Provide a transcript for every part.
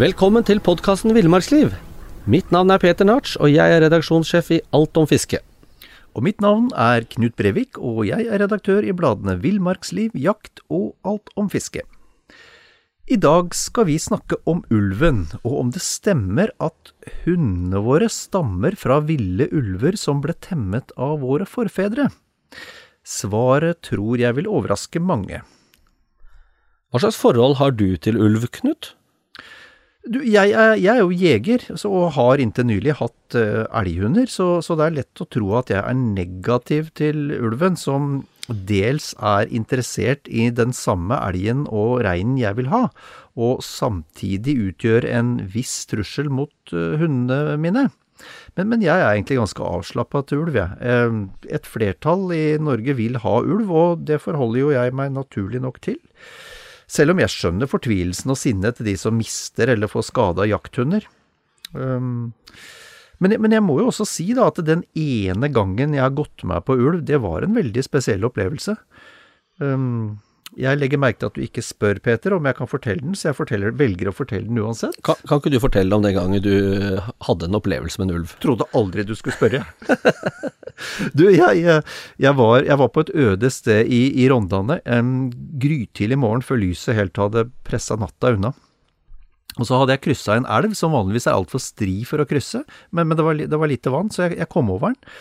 Velkommen til podkasten Villmarksliv. Mitt navn er Peter Narts, og jeg er redaksjonssjef i Alt om fiske. Og mitt navn er Knut Brevik, og jeg er redaktør i bladene Villmarksliv, Jakt og Alt om fiske. I dag skal vi snakke om ulven, og om det stemmer at hundene våre stammer fra ville ulver som ble temmet av våre forfedre. Svaret tror jeg vil overraske mange. Hva slags forhold har du til ulv, Knut? Du, jeg er, jeg er jo jeger, så, og har inntil nylig hatt uh, elghunder, så, så, det er lett å tro at jeg er negativ til ulven, som dels er interessert i den samme elgen og reinen jeg vil ha, og samtidig utgjør en viss trussel mot uh, hundene mine. Men, men, jeg er egentlig ganske avslappa til ulv, jeg. Uh, et flertall i Norge vil ha ulv, og det forholder jo jeg meg naturlig nok til. Selv om jeg skjønner fortvilelsen og sinnet til de som mister eller får skada jakthunder. Um, men, men, jeg må jo også si da at den ene gangen jeg har gått meg på ulv, det var en veldig spesiell opplevelse. Um, jeg legger merke til at du ikke spør, Peter, om jeg kan fortelle den, så jeg velger å fortelle den uansett. Kan, kan, ikke du fortelle om den gangen du hadde en opplevelse med en ulv? Trodde aldri du skulle spørre. du, jeg, jeg, var, jeg, var, på et øde sted i, i Rondane en grytidlig morgen før lyset helt hadde pressa natta unna. Og så hadde jeg kryssa en elv som vanligvis er altfor stri for å krysse, men, men det, var, det, var, lite vann, så jeg, jeg kom over den.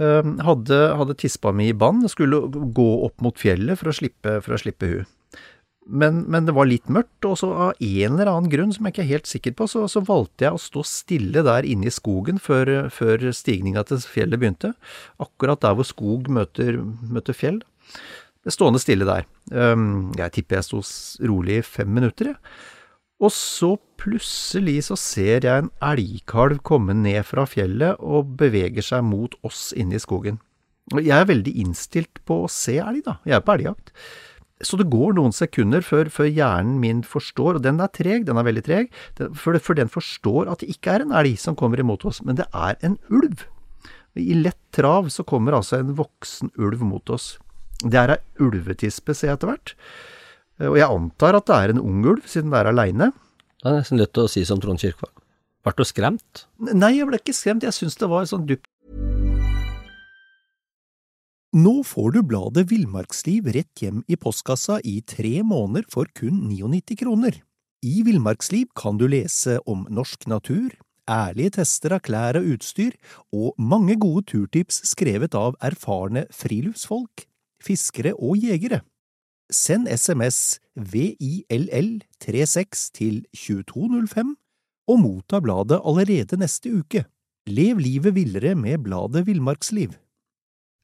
Ehm, hadde, hadde tispa mi i bånd, skulle gå opp mot fjellet for å slippe, for å slippe hun. Men, men, det var litt mørkt, og så av en eller annen grunn som jeg ikke er helt sikker på, så, så valgte jeg å stå stille der inne i skogen før, før stigninga til fjellet begynte. Akkurat der hvor skog møter, møter fjell. Stående stille der. Ehm, jeg tipper jeg sto rolig i fem minutter, jeg. Og så plutselig så ser jeg en elgkalv komme ned fra fjellet og beveger seg mot oss inne i skogen. Og jeg er veldig innstilt på å se elg, da. Jeg er på elgjakt. Så det går noen sekunder før, før, hjernen min forstår, og den er treg, den er veldig treg, for, for den forstår at det ikke er en elg som kommer imot oss, men det er en ulv. I lett trav så kommer altså en voksen ulv mot oss. Det er ei ulvetispe, ser jeg etter hvert. Og jeg antar at det er en ung ulv, siden det er aleine. Det er nesten lett å si som Trond Kirkevag. Ble du skremt? Nei, jeg ble ikke skremt. Jeg syns det var sånn dypt Nå får du bladet Villmarksliv rett hjem i postkassa i tre måneder for kun 99 kroner. I Villmarksliv kan du lese om norsk natur, ærlige tester av klær og utstyr, og mange gode turtips skrevet av erfarne friluftsfolk, fiskere og jegere. Send SMS VILL36 til 2205 og motta bladet allerede neste uke. Lev livet villere med bladet Villmarksliv.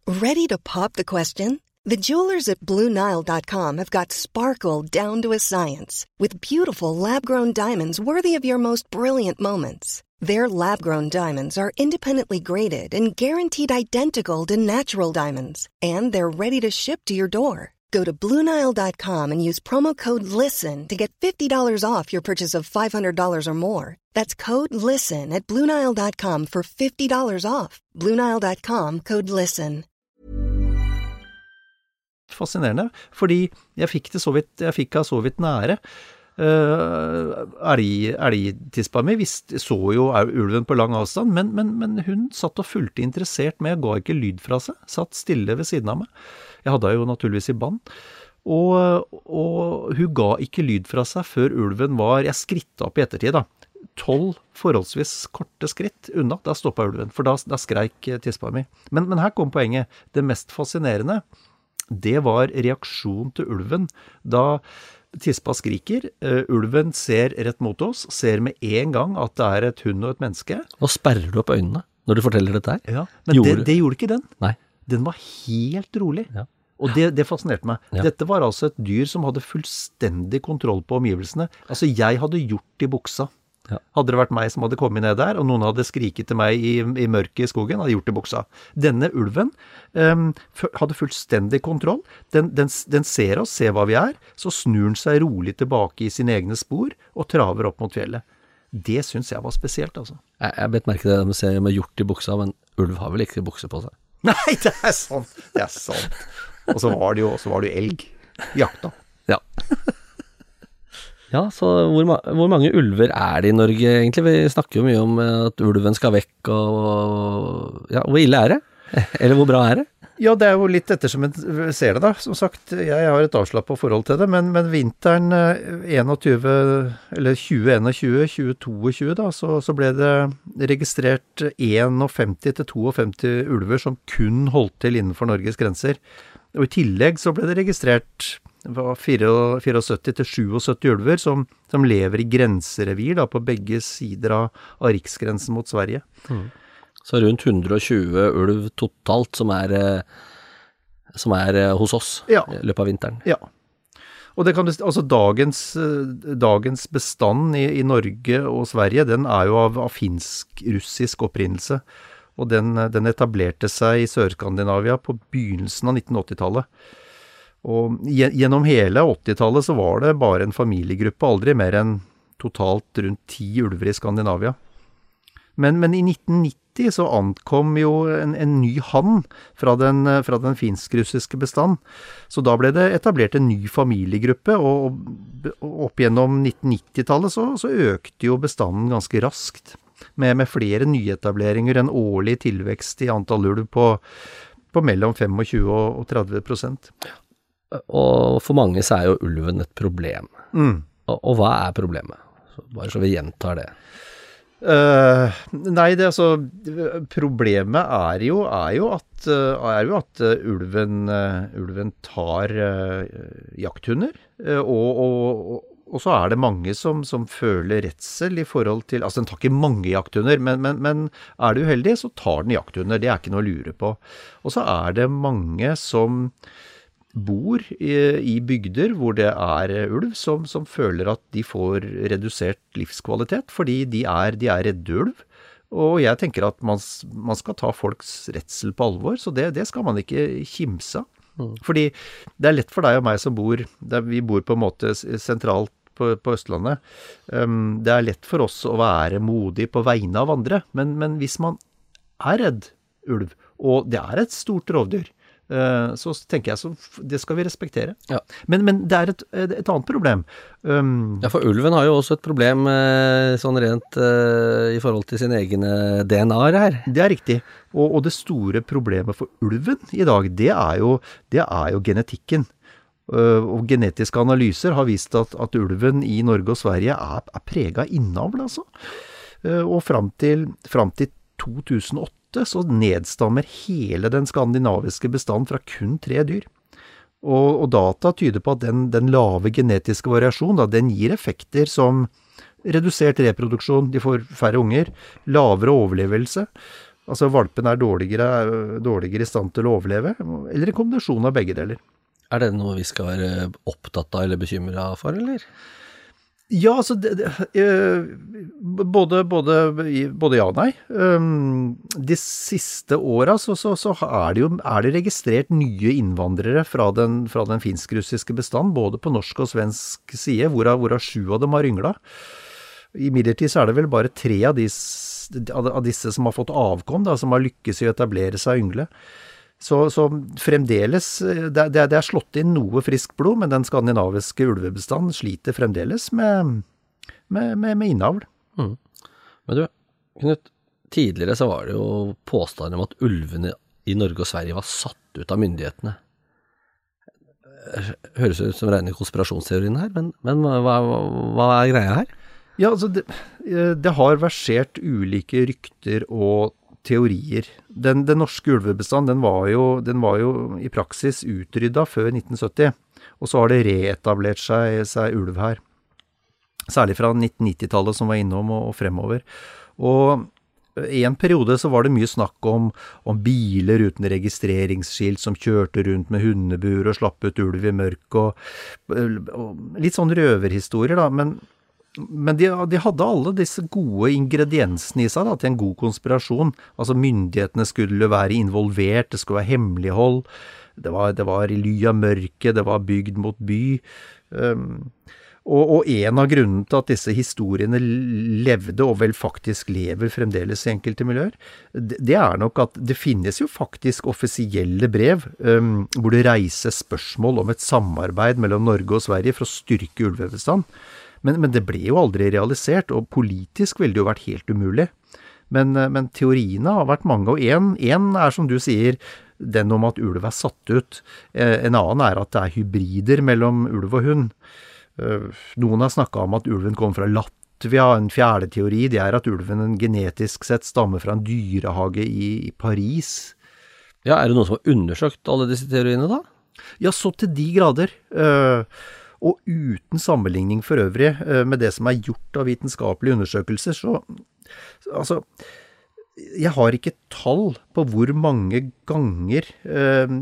Ready to pop the question? The jewelers at BlueNile.com have got sparkle down to a science with beautiful lab-grown diamonds worthy of your most brilliant moments. Their lab-grown diamonds are independently graded and guaranteed identical to natural diamonds, and they're ready to ship to your door. Go to Bluenile.com and use promo code LISTEN to get $50 off your purchase of $500 or more. That's code LISTEN at Bluenile.com for $50 off. Bluenile.com code LISTEN. Fascinerende, fordi jeg fikk det så vidt, jeg fikk av så vidt nære. Uh, Elgtispa mi så jo ulven på lang avstand, men, men, men hun satt og fulgte interessert med, ga ikke lyd fra seg. Satt stille ved siden av meg. Jeg hadde henne jo naturligvis i bånd. Og, og, hun ga ikke lyd fra seg før ulven var Jeg skritta opp i ettertid, da. Tolv forholdsvis korte skritt unna. Da stoppa ulven, for da, da skreik tispa mi. Men, men her kom poenget. Det mest fascinerende, det var reaksjonen til ulven da tispa skriker. Uh, ulven ser rett mot oss, ser med en gang at det er et hund og et menneske. Nå sperrer du opp øynene når du forteller dette her. Ja, Men gjorde... Det, det, gjorde ikke den. Nei. Den var helt rolig. Ja. Og det, det fascinerte meg. Ja. Dette var altså et dyr som hadde fullstendig kontroll på omgivelsene. Altså, jeg hadde gjort i buksa. Ja. Hadde det vært meg som hadde kommet ned der, og noen hadde skriket til meg i, i mørket i skogen, hadde gjort det i buksa. Denne ulven um, hadde fullstendig kontroll. Den, den, den, ser oss, ser hva vi er. Så snur den seg rolig tilbake i sine egne spor og traver opp mot fjellet. Det syns jeg var spesielt, altså. Jeg, jeg bet merke det de ser med hjort i buksa, men ulv har vel ikke bukse på seg? Nei, det er sant. Det er sant. Og så var det jo, så var det jo elg. Jakta. Ja. Ja, så hvor, ma hvor mange ulver er det i Norge egentlig? Vi snakker jo mye om eh, at ulven skal vekk og Ja, hvor ille er det? Eller hvor bra er det? Ja, det er jo litt ettersom en ser det, da. Som sagt, jeg har et avslappa forhold til det. Men, men vinteren 21, eller 2021, 2022, da, så, så ble det registrert 51-52 ulver som kun holdt til innenfor Norges grenser. Og i tillegg så ble det registrert 74-77 ulver som, som, lever i grenserevir da, på begge sider av, av riksgrensen mot Sverige. Mm. Så rundt 120 ulv totalt som er, eh, som er eh, hos oss ja. i løpet av vinteren. Ja. Og det kan, altså dagens, eh, dagens bestand i, i, Norge og Sverige, den er jo av, av finsk-russisk opprinnelse. Og den, den, etablerte seg i Sør-Skandinavia på begynnelsen av 1980-tallet. Og gjennom hele 80-tallet så var det bare en familiegruppe, aldri mer enn totalt rundt ti ulver i Skandinavia. Men, men i 1990 så ankom jo en, en ny hann fra den, den finsk-russiske bestand. Så da ble det etablert en ny familiegruppe, og, og opp gjennom 1990-tallet så, så, økte jo bestanden ganske raskt. Med, med flere nyetableringer, en årlig tilvekst i antall ulv på, på mellom 25 og 30 Og for mange så er jo ulven et problem. Mm. Og, og hva er problemet? Bare så vi gjentar det. Uh, nei, det altså Problemet er jo, er jo at, uh, er jo at uh, ulven, ulven, tar jakthunder. Og, og, og, så er det mange som, som, føler redsel i forhold til Altså, den tar ikke mange jakthunder, men, men, men er du uheldig, så tar den jakthunder. Det er ikke noe å lure på. Og så er det mange som bor i, i, bygder hvor det er ulv, som, som, føler at de får redusert livskvalitet fordi de er, de er redde ulv. Og jeg tenker at man, man, skal ta folks redsel på alvor, så det, det skal man ikke kimse av. Mm. Fordi det er lett for deg og meg som bor der Vi bor på en måte sentralt på, på Østlandet. Um, det er lett for oss å være modig på vegne av andre, men, men hvis man er redd ulv, og det er et stort rovdyr, Eh, så tenker jeg så det skal vi respektere. Ja. Men, men, det er et, et annet problem. Um, ja, for ulven har jo også et problem eh, sånn rent uh, i forhold til sine egne DNA-er her. Det er riktig. Og, og, det store problemet for ulven i dag, det er jo, det er jo genetikken. Uh, og genetiske analyser har vist at, at, ulven i Norge og Sverige er, er prega av innavl, altså. Uh, og fram til, fram til 2008 så nedstammer hele den skandinaviske bestanden fra kun tre dyr. Og, og data tyder på at den, den lave genetiske variasjonen da, den gir effekter som redusert reproduksjon, de får færre unger, lavere overlevelse, altså valpen er dårligere, dårligere i stand til å overleve, eller en kombinasjon av begge deler. Er det noe vi skal være opptatt av eller bekymra for, eller? Ja, altså det, det, eh, både, både, både, ja og nei. Um, de siste åra så, så, så, er det jo er det registrert nye innvandrere fra den, den finsk-russiske bestand, både på norsk og svensk side, hvorav, hvorav sju av dem har yngla. Imidlertid så er det vel bare tre av, disse, av disse som har fått avkom, da, som har lykkes i å etablere seg yngle. Så, så fremdeles det, det, det, er slått inn noe friskt blod, men den skandinaviske ulvebestanden sliter fremdeles med, med, med, med innavl. Mm. Men du, Knut, tidligere så var det jo påstander om at ulvene i Norge og Sverige var satt ut av myndighetene. Høres ut som rene konspirasjonsteorien her, men, men hva, hva, er greia her? Ja, altså det, det har versert ulike rykter og teorier. Den, den norske ulvebestanden den var, jo, var jo i praksis utrydda før 1970. Og så har det reetablert seg, seg ulv her. Særlig fra 1990-tallet som var innom og, og fremover. Og i en periode så var det mye snakk om, om, biler uten registreringsskilt som kjørte rundt med hundebur og slapp ut ulv i mørket, og, og litt sånn røverhistorier, da. Men men de, de, hadde alle disse gode ingrediensene i seg da, til en god konspirasjon. Altså myndighetene skulle være involvert, det skulle være hemmelighold. Det var, det var i ly av mørket, det var bygd mot by. Um, og, og, en av grunnene til at disse historiene levde, og vel faktisk lever fremdeles i enkelte miljøer, det, det er nok at det finnes jo faktisk offisielle brev um, hvor det reises spørsmål om et samarbeid mellom Norge og Sverige for å styrke ulvebestanden. Men, men, det ble jo aldri realisert, og politisk ville det jo vært helt umulig. Men, men teoriene har vært mange, og én er som du sier, den om at ulv er satt ut. En annen er at det er hybrider mellom ulv og hund. Noen har snakka om at ulven kommer fra Latvia. En fjerde teori det er at ulven genetisk sett stammer fra en dyrehage i, i Paris. Ja, Er det noen som har undersøkt alle disse teoriene, da? Ja, så til de grader. Uh, og uten sammenligning for øvrig uh, med det som er gjort av vitenskapelige undersøkelser, så Altså, jeg har ikke tall på hvor mange ganger eh,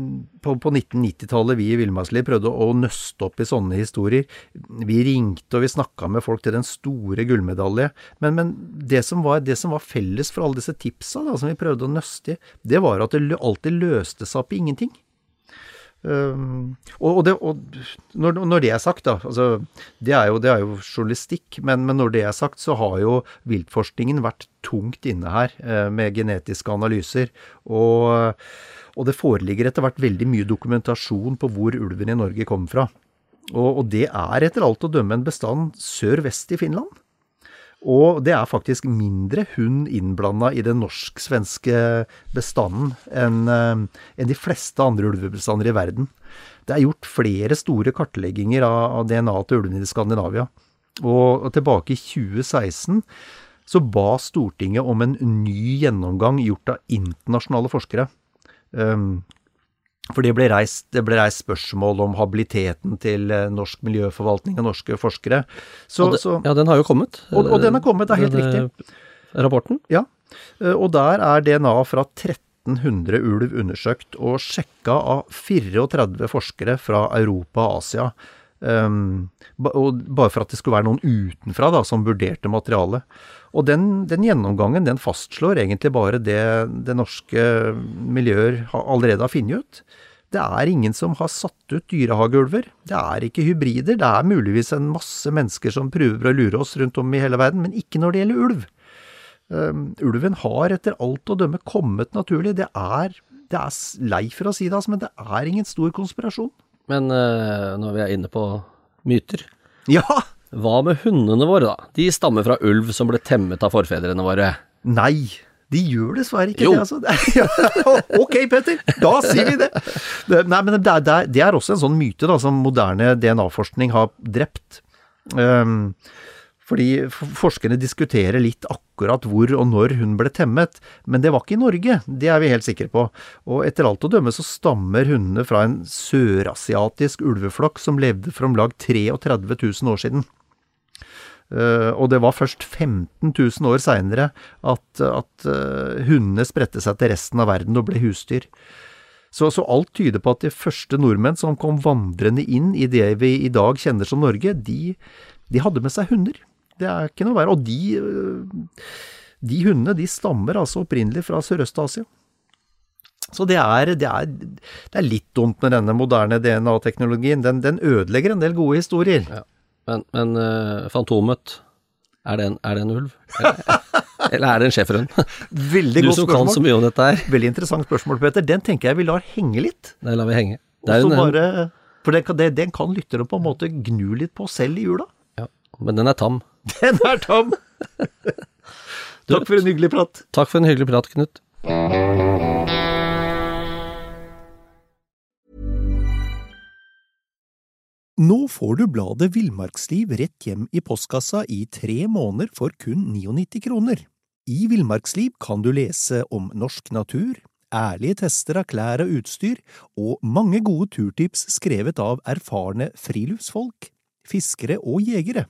på, på 1990-tallet vi i Villmarksliv prøvde å nøste opp i sånne historier. Vi ringte og vi snakka med folk til den store gullmedalje. Men, men det, som var, det, som var, felles for alle disse tipsa da, som vi prøvde å nøste i, det var at det alltid løste seg opp i ingenting. Um, og, det, og når, når, det er sagt, da altså, det, er jo, det, er jo, journalistikk, men, men, når det er sagt, så har jo viltforskningen vært tungt inne her eh, med genetiske analyser. Og, og, det foreligger etter hvert veldig mye dokumentasjon på hvor ulven i Norge kommer fra. Og, og det er etter alt å dømme en bestand sør-vest i Finland. Og det er faktisk mindre hund innblanda i den norsk-svenske bestanden enn eh, en de fleste andre ulvebestander i verden. Det er gjort flere store kartlegginger av, DNA til ulvene i Skandinavia. Og tilbake i 2016 så ba Stortinget om en ny gjennomgang gjort av internasjonale forskere. Um, for det ble, reist, det ble, reist, spørsmål om habiliteten til eh, norsk miljøforvaltning og norske forskere. Så, det, så, ja, den har jo kommet. Og, og den har kommet, det er helt den, riktig. Rapporten? Ja. Eh, og der er DNA fra 1300 ulv undersøkt, og sjekka av 34 forskere fra Europa og Asia. Um, og bare for at det skulle være noen utenfra da, som vurderte materialet. Og den, den, gjennomgangen den fastslår egentlig bare det det norske miljøer allerede har funnet ut. Det er ingen som har satt ut dyrehageulver. Det er ikke hybrider. Det er muligvis en masse mennesker som prøver å lure oss rundt om i hele verden, men ikke når det gjelder ulv. Um, ulven har etter alt å dømme kommet naturlig. Det er, det er lei for å si det, altså, men det er ingen stor konspirasjon. Men uh, når vi er inne på myter Ja! Hva med hundene våre, da? De stammer fra ulv som ble temmet av forfedrene våre. Nei, de gjør dessverre ikke jo. det. Altså. ok, Petter, da sier vi det. Nei, men det er, det er, også en sånn myte da, som moderne DNA-forskning har drept. Um, fordi forskerne diskuterer litt akkurat hvor og når hun ble temmet, men det var ikke i Norge, det er vi helt sikre på. Og etter alt å dømme så stammer hundene fra en sørasiatisk ulveflokk som levde for om lag 33 000 år siden. Uh, og det var først 15 000 år seinere at, at uh, hundene spredte seg til resten av verden og ble husdyr. Så, så, alt tyder på at de første nordmenn som kom vandrende inn i det vi i dag kjenner som Norge, de, de hadde med seg hunder. Det er ikke noe verre. Og de, uh, de hundene de stammer altså opprinnelig fra Sørøst-Asia. Så det er, det, er, det er, litt dumt med denne moderne DNA-teknologien. Den, den, ødelegger en del gode historier. Ja. Men, men uh, Fantomet, er det, en, er det en ulv? Eller, er det en schæferhund? Veldig godt spørsmål. Du som kan så mye om dette her. Veldig interessant spørsmål, Peter. Den tenker jeg vi lar henge litt. Det lar vi henge. En, bare, for den kan, den kan lytterne på en måte gnu litt på selv i jula. Ja, men den er tam. Den er tom. takk for en hyggelig prat. Takk for en hyggelig prat, Knut. Nå får du bladet Villmarksliv rett hjem i postkassa i tre måneder for kun 99 kroner. I Villmarksliv kan du lese om norsk natur, ærlige tester av klær og utstyr, og mange gode turtips skrevet av erfarne friluftsfolk, fiskere og jegere.